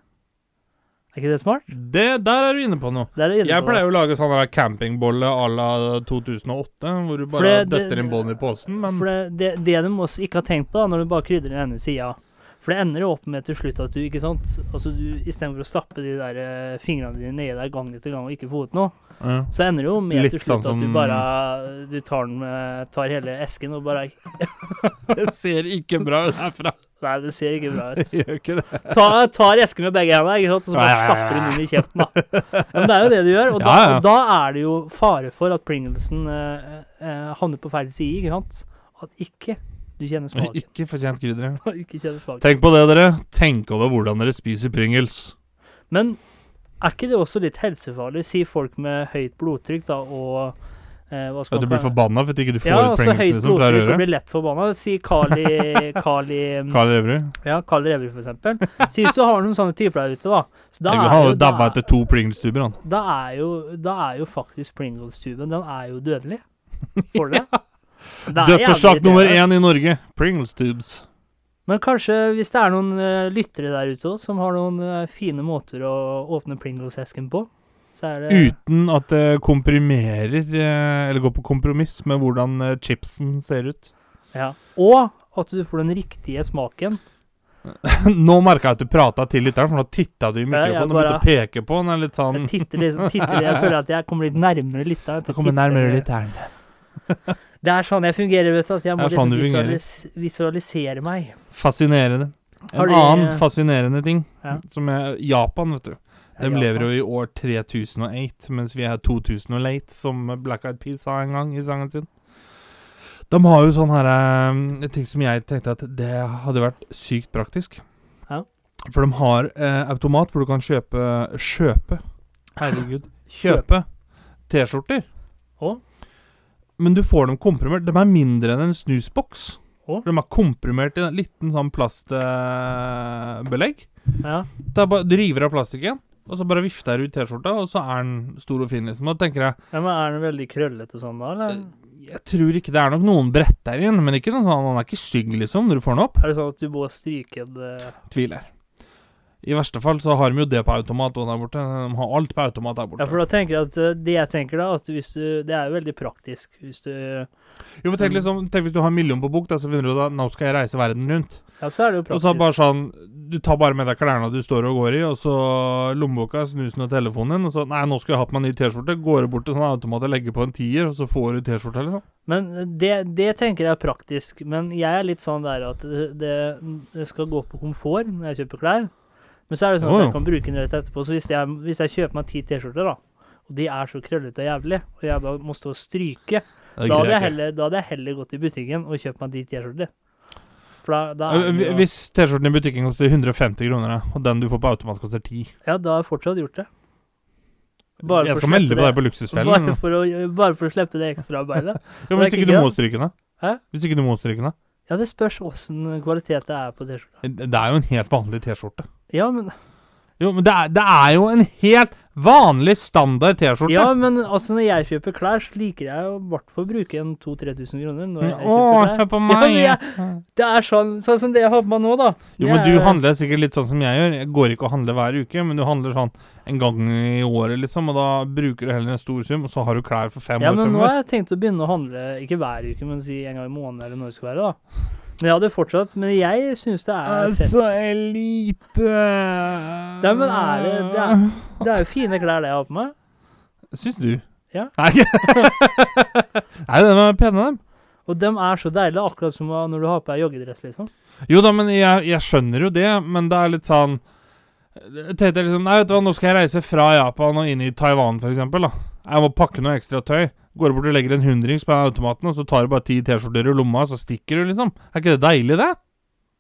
Speaker 2: Er ikke det smart?
Speaker 1: Det, der er du inne på noe.
Speaker 2: Inne
Speaker 1: Jeg
Speaker 2: på,
Speaker 1: pleier jo å lage sånn campingbolle à la 2008, hvor du bare
Speaker 2: det-
Speaker 1: døtter inn bånd i posen, men
Speaker 2: For det, det, det de også ikke har tenkt på, da, når du bare krydrer den ene sida For det ender jo opp med til slutt at du ikke sant Altså du Istedenfor å stappe de der eh, fingrene dine nedi der gang etter gang og ikke få ut noe,
Speaker 1: ja.
Speaker 2: så ender det jo med
Speaker 1: Litt
Speaker 2: til slutt
Speaker 1: sånn
Speaker 2: at du bare Du tar den med Tar hele esken og bare
Speaker 1: Det ser ikke bra ut herfra.
Speaker 2: Nei, det ser ikke bra ut.
Speaker 1: Gjør ikke det.
Speaker 2: Ta, tar esken med begge hendene, ikke sant, og så bare stapper den inn i kjeften, da. Ja, men det er jo det du gjør, og da, og da er det jo fare for at Pringlesen eh, eh, havner på feil side, ikke sant. At ikke du kjenner smaken.
Speaker 1: Ikke fortjent krydder.
Speaker 2: ikke kjenner smaken.
Speaker 1: Tenk på det, dere. Tenk over hvordan dere spiser Pringles.
Speaker 2: Men er ikke det også litt helsefarlig, sier folk med høyt blodtrykk, da, og hva
Speaker 1: Ja, du blir forbanna fordi ikke du får
Speaker 2: Ja, altså
Speaker 1: Pringles
Speaker 2: høyt
Speaker 1: liksom, fra røret?
Speaker 2: Ja, blir lett forbanna. Si Kali Kali
Speaker 1: Kali Reverud.
Speaker 2: Ja, Kali Reverud, for eksempel. Si hvis du har noen sånne typer der ute, da. Så da
Speaker 1: Han
Speaker 2: er
Speaker 1: hadde
Speaker 2: jo,
Speaker 1: daua
Speaker 2: da,
Speaker 1: etter to Pringles-tuber, han.
Speaker 2: da er jo, da er jo faktisk Pringles-tuben Den er jo dødelig. Får du det? Er
Speaker 1: Dødsårsak nummer én i Norge. Pringles tubes.
Speaker 2: Men kanskje hvis det er noen uh, lyttere der ute også, som har noen uh, fine måter å åpne Pringles-esken på, det
Speaker 1: Uten at det komprimerer, eh, eller går på kompromiss med hvordan eh, chipsen ser ut.
Speaker 2: Ja. Og at du får den riktige smaken.
Speaker 1: Nå merka jeg at du prata til lytteren, for nå titta du i
Speaker 2: mikrofonen
Speaker 1: mikrofonen og begynte å peke på den. litt sånn
Speaker 2: Jeg titter liksom, titter, jeg føler at jeg kommer litt nærmere lytteren.
Speaker 1: Jeg kommer nærmere lytteren.
Speaker 2: Det er sånn jeg fungerer, vet du. At jeg må
Speaker 1: sånn
Speaker 2: liksom visualis visualisere meg.
Speaker 1: Fascinerende. En annen fascinerende ting,
Speaker 2: Ja.
Speaker 1: som er Japan, vet du. De
Speaker 2: Ja,
Speaker 1: lever jo i år 3008, mens vi er 2000 og late, som Black Eyed Peas sa en gang i sangen sin. De har jo sånne her um, ting som jeg tenkte at det hadde vært sykt praktisk.
Speaker 2: Ja.
Speaker 1: For de har eh, automat hvor du kan kjøpe Kjøpe. Herregud. Kjøpe T-skjorter. Men du får dem komprimert. De er mindre enn en snusboks.
Speaker 2: Å?
Speaker 1: De er komprimert i en liten sånn plastbelegg.
Speaker 2: Ja.
Speaker 1: Det er bare, du river av plastikken, og så bare vifter jeg ut T-skjorta, og så er den stor og fin, liksom. Og tenker jeg
Speaker 2: ja, men Er den veldig krøllete sånn, da? Eller
Speaker 1: Jeg tror ikke det er nok noen brett der igjen, men ikke noen sånn, han er ikke stygg, liksom, når du får den opp.
Speaker 2: er det sånn at du må stryke det
Speaker 1: Tviler. I verste fall så har de jo det på automat òg der borte. De har alt på automat der borte.
Speaker 2: Ja, for da tenker jeg at eh, det jeg tenker da, at hvis du Det er jo veldig praktisk hvis du
Speaker 1: jo, men tenk liksom, tenk hvis du har en million på bok, da, så finner du da nå skal jeg reise verden rundt.
Speaker 2: Ja, så er det jo praktisk.
Speaker 1: Og så bare sånn Du tar bare med deg klærne du står og går i, og så lommeboka, snusen og telefonen din, og så Nei, nå skal jeg ha på meg en ny T-skjorte. Går du bort til sånn automat og legger på en tier, og så får du T-skjorte, liksom.
Speaker 2: Men det, det tenker jeg er praktisk. Men jeg er litt sånn der at det, det, det skal gå på komfort når jeg kjøper klær. Men så er det sånn at jeg kan bruke den rett etterpå. Så hvis jeg, hvis jeg kjøper meg ti T-skjorter, da, og de er så krøllete og jævlig, og jeg da må stå og stryke, da hadde, jeg heller, da hadde jeg heller gått i butikken og kjøpt meg de T-skjorter. For da, da
Speaker 1: Eh,
Speaker 2: det
Speaker 1: Hvis T-skjorten i butikken koster 150 kroner, og den du får på automat koster 10
Speaker 2: Ja, da har jeg fortsatt gjort det. Bare
Speaker 1: Jeg skal melde på deg på Luksusfellen.
Speaker 2: Bare bare for å slippe det ekstraarbeidet.
Speaker 1: Ja, men hvis ikke
Speaker 2: ikke
Speaker 1: du må stryke den. Hvis ikke du må stryke den?
Speaker 2: Ja, det spørs åssen kvalitet det er på T-skjorta.
Speaker 1: Det er jo en helt vanlig T-skjorte.
Speaker 2: Ja, men
Speaker 1: Jo, men det er, det er jo en helt vanlig standard T-skjorte.
Speaker 2: Ja, men altså når jeg kjøper klær, så liker jeg i hvert fall å bruke en 2000-3000 kroner. Når jeg
Speaker 1: Åh,
Speaker 2: kjøper klær.
Speaker 1: hør på
Speaker 2: Ja,
Speaker 1: meg.
Speaker 2: men jeg, det er sånn, sånn som det jeg har på meg nå, da.
Speaker 1: Jo, men du
Speaker 2: er-
Speaker 1: handler sikkert litt sånn som jeg gjør. Jeg går ikke og handler hver uke, men du handler sånn en gang i året, liksom, og da bruker du heller en stor sum, og så har du klær for fem
Speaker 2: Ja,
Speaker 1: år
Speaker 2: men nå har jeg tenkt å begynne å handle, ikke hver uke, men si en gang i måneden eller når det skal være, da. Men jeg hadde fortsatt Men jeg syns det er fett.
Speaker 1: Så elite
Speaker 2: Nei, men er det- det er- Det er jo fine klær det jeg har på meg.
Speaker 1: Syns du?
Speaker 2: Ja.
Speaker 1: Nei, Nei de er pene, dem.
Speaker 2: Og dem er så deilige, akkurat som når du har på deg joggedress, liksom.
Speaker 1: Jo da, men jeg, jeg skjønner jo det, men det er litt sånn Jeg tenkte liksom Nei, vet du hva, nå skal jeg reise fra Japan og inn i Taiwan, for eksempel, da. Jeg må pakke noe ekstra tøy. Går bort og legger en hundrings på automaten, og så tar du bare ti T-skjorter i lomma, og så stikker du, liksom. Er ikke det deilig, det?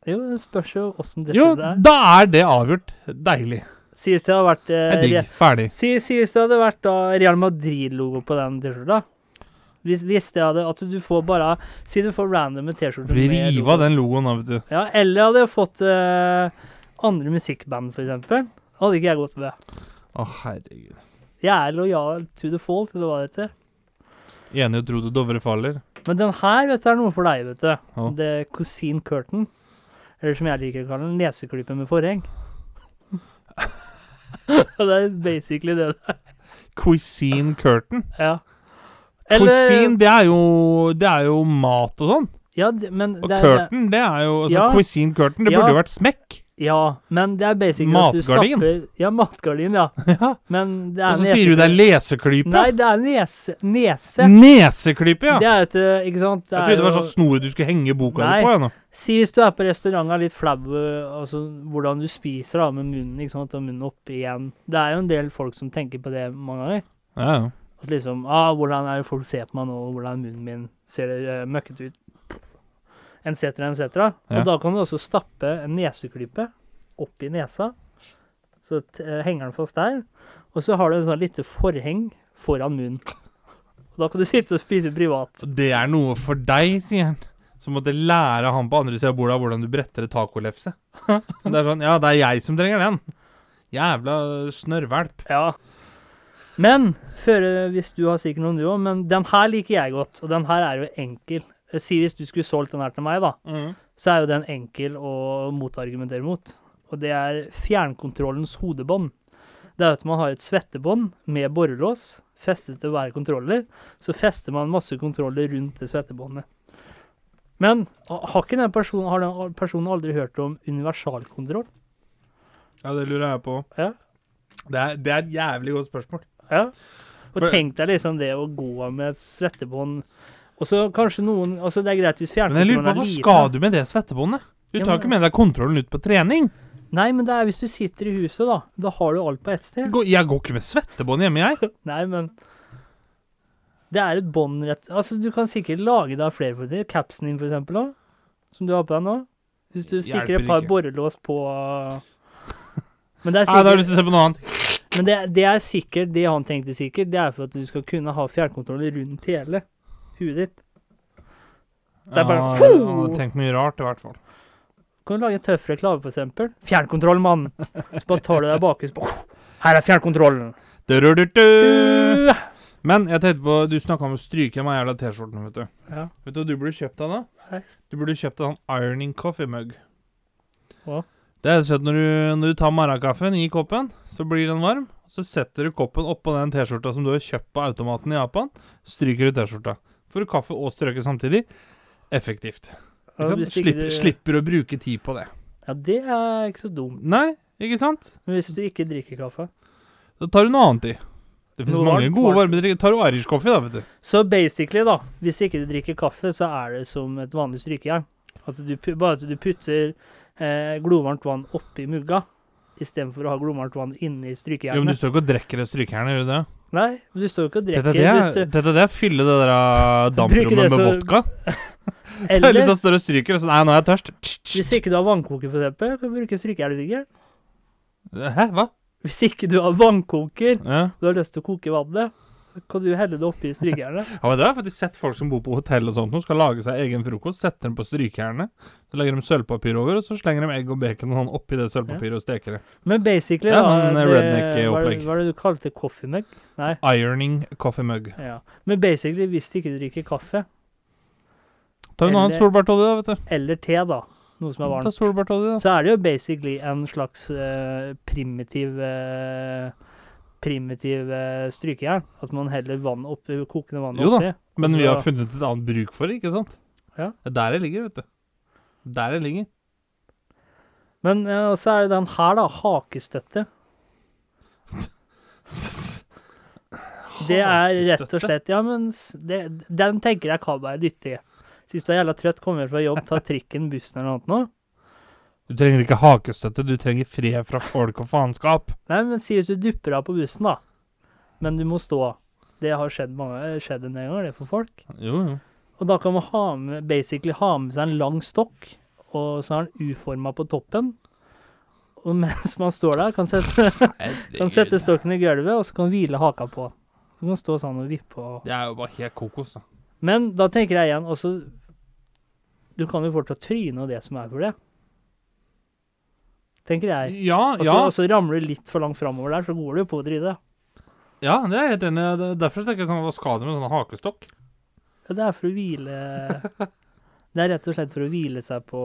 Speaker 2: Jo, det spørs jo åssen
Speaker 1: Jo,
Speaker 2: er. er.
Speaker 1: da er det avgjort deilig.
Speaker 2: Sies det hadde vært eh,
Speaker 1: digg. Ferdig.
Speaker 2: Sies, si det hadde vært da Real Madrid-logo på den T-skjorta. Hvis, hvis det hadde At du får bare Si du får random T-skjorter med
Speaker 1: rive
Speaker 2: logo.
Speaker 1: av den logoen, da, vet du.
Speaker 2: Ja, eller hadde jeg fått eh, andre musikkband, eksempel. Hadde ikke jeg gått med.
Speaker 1: Å, herregud.
Speaker 2: Jeg er lojal to the fault, eller hva det heter.
Speaker 1: Enig og tro til Dovre faller.
Speaker 2: Men den her vet du, er noe for deg, vet du.
Speaker 1: Ja.
Speaker 2: Det er Cousin Curtain. Eller som jeg liker å kalle den, neseklype med forheng. det er basically det det er.
Speaker 1: Cuisine curtain.
Speaker 2: Ja.
Speaker 1: Cuisine, det er jo Det er jo mat og sånn.
Speaker 2: Ja, det, men
Speaker 1: Og
Speaker 2: det er,
Speaker 1: curtain, det er jo altså,
Speaker 2: Ja.
Speaker 1: Cuisine curtain, det burde jo vært smekk.
Speaker 2: Ja, men det er basically
Speaker 1: Matgardin.
Speaker 2: at du stapper Ja, matgardin, ja.
Speaker 1: Ja.
Speaker 2: Men det er
Speaker 1: Og så sier du det er leseklype.
Speaker 2: Nei, det er nese. Nese.
Speaker 1: Neseklype, ja.
Speaker 2: Det er et eh, Ikke sant? Det
Speaker 1: Jeg trodde det var sånn snor du skulle henge boka
Speaker 2: Nei.
Speaker 1: di på. Ja.
Speaker 2: Si hvis du er på restaurant og er litt flau, eh, altså hvordan du spiser da med munnen, ikke sant, og munnen opp igjen. Det er jo en del folk som tenker på det mange ganger.
Speaker 1: Ja, ja.
Speaker 2: At liksom ah, Hvordan er det folk ser på meg nå, hvordan munnen min ser uh, møkkete ut? Etc., etc.
Speaker 1: Ja.
Speaker 2: Og da kan du også stappe en neseklype opp i nesa. Så eh, henger den fast der. Og så har du en sånn lite forheng foran munnen. Og da kan du sitte og spise privat.
Speaker 1: Det er noe for deg, sier han. Som måtte lære han på andre sida av bordet hvordan du bretter et tacolefse. Det er sånn Ja, det er jeg som trenger den. Jævla snørrvalp.
Speaker 2: Ja. Men før, eh, hvis du har sikkert noen du òg, men den her liker jeg godt. Og den her er jo enkel. Eh, Si hvis du skulle solgt den her til meg, da, så er jo den enkel å motargumentere mot. Og det er fjernkontrollens hodebånd. Det er at man har et svettebånd med borrelås festet til hver kontroller. Så fester man masse kontroller rundt det svettebåndet. Men har ikke den personen, har den personen aldri hørt om universalkontroll?
Speaker 1: Ja, det lurer jeg på.
Speaker 2: Ja.
Speaker 1: Det er, det er et jævlig godt spørsmål.
Speaker 2: Ja. Og
Speaker 1: For-
Speaker 2: tenk deg liksom det å gå med et svettebånd Og så kanskje noen Altså, det er greit hvis
Speaker 1: Men jeg lurer på
Speaker 2: er
Speaker 1: hva skal du med det svettebåndet? Du tar
Speaker 2: men-
Speaker 1: ikke med deg kontrollen ut på trening.
Speaker 2: Nei, men det er hvis du sitter i huset, da. Da har du alt på ett sted.
Speaker 1: Jeg går, jeg går ikke med svettebånd hjemme, jeg.
Speaker 2: Nei, men Det er et bånd rett Altså, du kan sikkert lage deg flere for det. Capsen din, for eksempel, da. Som du har på deg nå. Hvis du stikker
Speaker 1: Hjelper
Speaker 2: et par
Speaker 1: ikke.
Speaker 2: borrelås på Men det er
Speaker 1: Nei, da har du lyst til å se på noe annet.
Speaker 2: men det, det er sikkert Det han tenkte sikkert, det er for at du skal kunne ha fjernkontroll rundt hele huet ditt. Så er bare
Speaker 1: Ja, ja, har tenkt mye rart, i hvert fall.
Speaker 2: Kan du lage en tøff reklame, eksempel? Fjernkontroll, mann! Så bare tar du deg bakhus på Her er fjernkontrollen!
Speaker 1: Du-du-du-du. Men jeg tenkte på, du snakka om å stryke meg jævla T-skjorten, vet du.
Speaker 2: Ja.
Speaker 1: Vet du hva du burde kjøpt deg da?
Speaker 2: Nei.
Speaker 1: Du burde kjøpt deg en ironing coffee mug.
Speaker 2: Hva?
Speaker 1: Det er sånn når du, når du tar marakaffen i koppen, så blir den varm. Så setter du koppen oppå den T-skjorta som du har kjøpt på automaten i Japan. Stryker du T-skjorta. Får du kaffe og strøket samtidig. Effektivt.
Speaker 2: Ja,
Speaker 1: Slipper,
Speaker 2: du-
Speaker 1: slipper å bruke tid på det.
Speaker 2: Ja, det er ikke så dumt.
Speaker 1: Nei, ikke sant?
Speaker 2: Men hvis du ikke drikker kaffe
Speaker 1: Da tar du noe annet i. Det finnes
Speaker 2: Noe
Speaker 1: mange gode
Speaker 2: varmedrikker.
Speaker 1: varme. Tar du Irish coffee, da, vet du.
Speaker 2: Så basically, da, hvis ikke du drikker kaffe, så er det som et vanlig strykejern. At du, bare at du putter eh, glovarmt vann oppi mugga, istedenfor å ha glovarmt vann inni
Speaker 1: Jo, men du
Speaker 2: strykejernet.
Speaker 1: står ikke og drikker det strykejernet, gjør du det?
Speaker 2: Nei, men du står jo ikke og
Speaker 1: Dette
Speaker 2: drikker.
Speaker 1: det
Speaker 2: hvis
Speaker 1: er, dette det er fylle det der damprommet med
Speaker 2: så-
Speaker 1: vodka. Så er det litt sånn står og stryker, og så Nei, nå er jeg tørst.
Speaker 2: hvis ikke du har vannkoker, for eksempel, kan du bruke strykejernet.
Speaker 1: Hæ, hva?
Speaker 2: Hvis ikke du har vannkoker,
Speaker 1: Ja.
Speaker 2: og du har lyst til å koke vannet, Kan du helle det oppi strykejernet?
Speaker 1: Ja, men Det har jeg faktisk sett folk som bor på hotell og sånt som skal lage seg egen frokost. Setter den på strykejernet. Så legger de sølvpapir over, og så slenger de egg og bacon og sånn oppi det sølvpapiret og steker det.
Speaker 2: Men basically,
Speaker 1: Ja,
Speaker 2: da det-
Speaker 1: redneck-opplegg.
Speaker 2: Hva det- hva er det du kalte coffee mug? Nei.
Speaker 1: Ironing coffee mug.
Speaker 2: Ja. Men basically, hvis du ikke drikker kaffe,
Speaker 1: Ta en annen solbærtoddy, da, vet du.
Speaker 2: eller te, da, noe som er
Speaker 1: Ta
Speaker 2: varmt,
Speaker 1: da.
Speaker 2: så er det jo basically en slags uh, primitiv eh, primitiv eh, strykejern. At man heller vann opp, kokende vann
Speaker 1: Jo da,
Speaker 2: oppi.
Speaker 1: Men vi har funnet et annet bruk for det, ikke sant?
Speaker 2: Ja.
Speaker 1: Det er der det ligger, vet du. Der det ligger.
Speaker 2: Men ja, så er det den her, da. Hakestøtte. Det er rett og slett Ja, men det, den tenker jeg kan være nyttig. Hvis du er jævla trøtt, kommer fra jobb, tar trikken, bussen eller noe annet nå.
Speaker 1: Du trenger ikke hakestøtte, du trenger fred fra folk og faenskap.
Speaker 2: Nei, men si hvis du dupper av på bussen, da. Men du må stå. Det har skjedd, mange, skjedd en del ganger, det for folk.
Speaker 1: Jo, jo.
Speaker 2: Og da kan man ha med, basically ha med seg en lang stokk, og så er den uforma på toppen. Og mens man står der, kan sette, kan sette stokken i gulvet, og så kan hvile haka på. Du kan stå sånn og vippe og
Speaker 1: Det er jo bare helt kokos, da.
Speaker 2: Men da tenker jeg igjen, også Du kan jo fortsatt tryne og det som er for det. Tenker jeg.
Speaker 1: Ja,
Speaker 2: Og
Speaker 1: ja.
Speaker 2: og så ramler du litt for langt framover der, så går du jo på å drite.
Speaker 1: Ja, det er jeg helt enig i. Derfor tenker jeg sånn, hva skal du med sånn hakestokk?
Speaker 2: Ja, det er for å hvile Det er rett og slett for å hvile seg på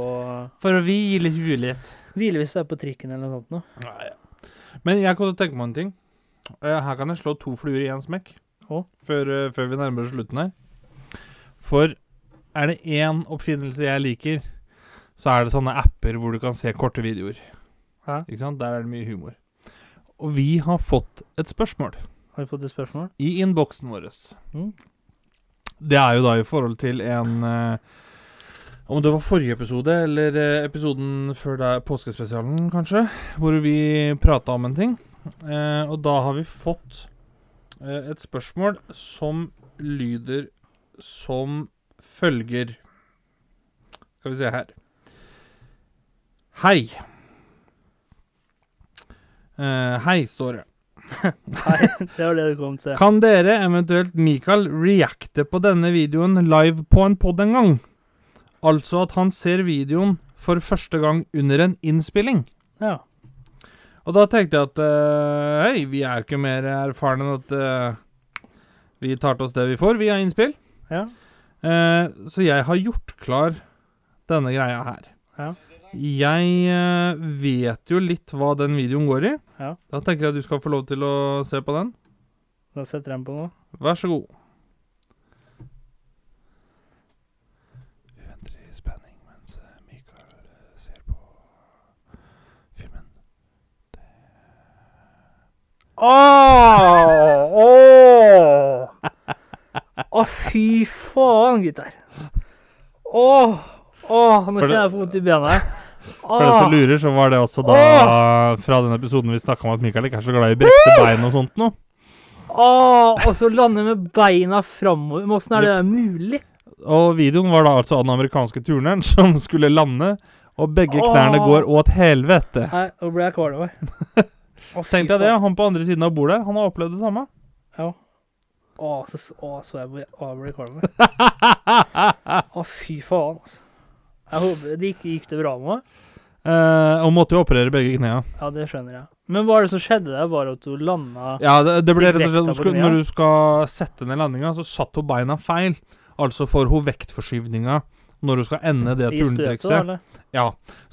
Speaker 1: For å hvile huet litt.
Speaker 2: Hvile hvis du er på trikken eller noe sånt noe.
Speaker 1: Ja, ja. Men jeg kan tenke meg en ting. Eh, Her kan jeg slå to fluer i én smekk. Før, eh, før vi nærmer oss slutten her. For er det én oppfinnelse jeg liker, så er det sånne apper hvor du kan se korte videoer.
Speaker 2: Ja.
Speaker 1: Ikke sant? Der er det mye humor. Og vi har fått et spørsmål
Speaker 2: Har vi fått et spørsmål?
Speaker 1: i innboksen vår.
Speaker 2: Mm.
Speaker 1: Det er jo da i forhold til en eh, Om det var forrige episode, eller eh, episoden før det er påskespesialen, kanskje, hvor vi prata om en ting. Eh, og da har vi fått eh, et spørsmål som lyder som følger Skal vi se her. Hei. Eh, hei, står det.
Speaker 2: Nei, det var det du kom til.
Speaker 1: Kan dere, eventuelt Mikael, reacte på denne videoen live på en pod en gang? Altså at han ser videoen for første gang under en innspilling.
Speaker 2: Ja.
Speaker 1: Og da tenkte jeg at uh, hei, vi er jo ikke mer erfarne enn at uh, vi tar til oss det vi får via innspill.
Speaker 2: Ja.
Speaker 1: Uh, så jeg har gjort klar denne greia her.
Speaker 2: Ja.
Speaker 1: Jeg eh, vet jo litt hva den videoen går i.
Speaker 2: Ja.
Speaker 1: Da tenker jeg at du skal få lov til å se på den.
Speaker 2: Da setter jeg den på nå.
Speaker 1: Vær så god. Vi venter i spenning mens eh, Mikael eh, ser på filmen.
Speaker 2: Åh! Åh! Å, fy faen, gutter. Åh! Åh, nå kjenner jeg på vondt i benet.
Speaker 1: For dere som lurer, så var det også da fra den episoden vi snakka om at Mikael ikke er så glad i brekte bein og sånt noe.
Speaker 2: Åh, og så lande med beina framover. Åssen er det der mulig?
Speaker 1: Og videoen var da altså av den amerikanske turneren som skulle lande, og begge knærne
Speaker 2: Åh.
Speaker 1: går åt helvete.
Speaker 2: Nei, nå ble jeg kvalm. Å, fy
Speaker 1: Tenkte jeg det,
Speaker 2: faen.
Speaker 1: han på andre siden av bordet, han har opplevd det samme.
Speaker 2: Ja. Å, så, å, så jeg ble, å, jeg ble kvalm. Å, fy faen, altså. Jeg håper det gikk, gikk det bra med meg.
Speaker 1: Eh, og måtte jo operere begge knærne.
Speaker 2: Ja, det skjønner jeg. Men hva er det som skjedde der? Var det at du landa
Speaker 1: Ja, det, det ble rett og slett skulle. Når du skal sette ned landinga, så satt hun beina feil. Altså får hun vektforskyvninga når hun skal ende det turntrikset. Ja,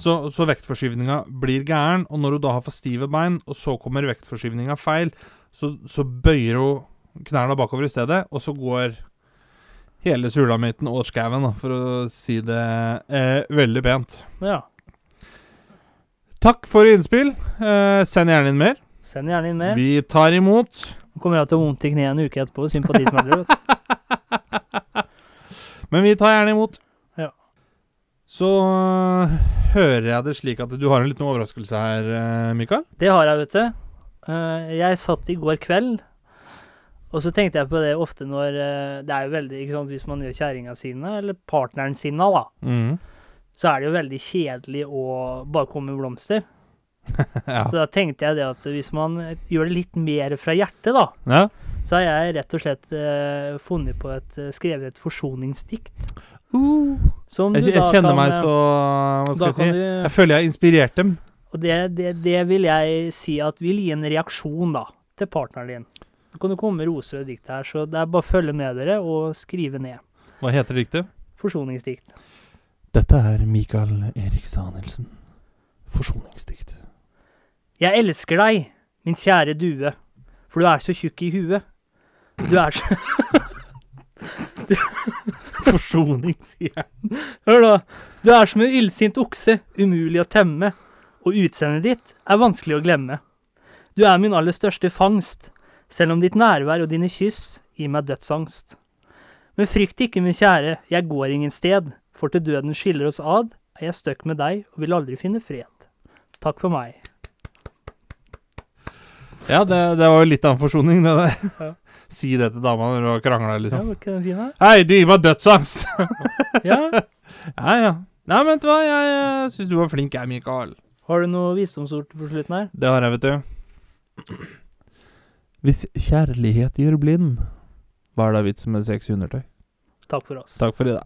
Speaker 1: så, så vektforskyvninga blir gæren, og når hun da har for stive bein, og så kommer vektforskyvninga feil, så, så bøyer hun knærne bakover i stedet, og så går hele sulamitten åt skauen, for å si det eh, veldig pent.
Speaker 2: Ja.
Speaker 1: Takk for innspill. Eh, send gjerne inn mer.
Speaker 2: Send gjerne inn mer.
Speaker 1: Vi tar imot.
Speaker 2: Nå kommer jeg til å vondt i kneet en uke etterpå. Sympatismelder.
Speaker 1: Men vi tar gjerne imot.
Speaker 2: Ja.
Speaker 1: Så øh, hører jeg det slik at du har en liten overraskelse her, øh, Mikael.
Speaker 2: Det har jeg, vet du. Eh, jeg satt i går kveld, og så tenkte jeg på det ofte når eh, Det er jo veldig ikke sant, Hvis man gjør kjerringa sine, eller partneren sine, da,
Speaker 1: Mm.
Speaker 2: Så er det jo veldig kjedelig å bare komme med blomster.
Speaker 1: ja.
Speaker 2: Så da tenkte jeg det at hvis man gjør det litt mer fra hjertet, da,
Speaker 1: ja.
Speaker 2: så har jeg rett og slett eh, funnet på et eh, skrevet et forsoningsdikt.
Speaker 1: Uh.
Speaker 2: Som
Speaker 1: Jeg,
Speaker 2: du
Speaker 1: jeg kjenner
Speaker 2: kan,
Speaker 1: meg
Speaker 2: eh,
Speaker 1: så Hva skal jeg si?
Speaker 2: du,
Speaker 1: Jeg føler jeg har inspirert dem.
Speaker 2: Og det, det, det vil jeg si at vil gi en reaksjon da, til partneren din. Nå kan du komme roser og dikt her, så det er bare å følge med dere og skrive ned.
Speaker 1: Hva heter diktet?
Speaker 2: Forsoningsdikt.
Speaker 1: Dette er Mikael Erik Danielsen. Forsoningsdikt.
Speaker 2: Jeg elsker deg, min kjære due, for du er så tjukk i huet. Du er så
Speaker 1: Forsoning, sier jeg.
Speaker 2: Hør da. Du er som en illsint okse, umulig å temme, og utseendet ditt er vanskelig å glemme. Du er min aller største fangst, selv om ditt nærvær og dine kyss gir meg dødsangst. Men frykt ikke, min kjære, jeg går ingen sted, for til døden skiller oss ad, er jeg støkk med deg og vil aldri finne fred. Takk for meg.
Speaker 1: Ja, det, det var jo litt av en forsoning, det der.
Speaker 2: Ja.
Speaker 1: Si det til dama når du har krangla,
Speaker 2: Ja,
Speaker 1: liksom.
Speaker 2: var ikke den fin her?
Speaker 1: Hei, du gir meg dødsangst!
Speaker 2: Ja.
Speaker 1: ja, ja. Nei, men vet du hva, jeg jeg syns du var flink, jeg, Mikael.
Speaker 2: Har du noe visdomsord på slutten her?
Speaker 1: Det har jeg, vet du. Hvis kjærlighet gjør blind, hva er da vitsen med sexy undertøy?
Speaker 2: Takk for oss.
Speaker 1: Takk for i dag.